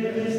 There is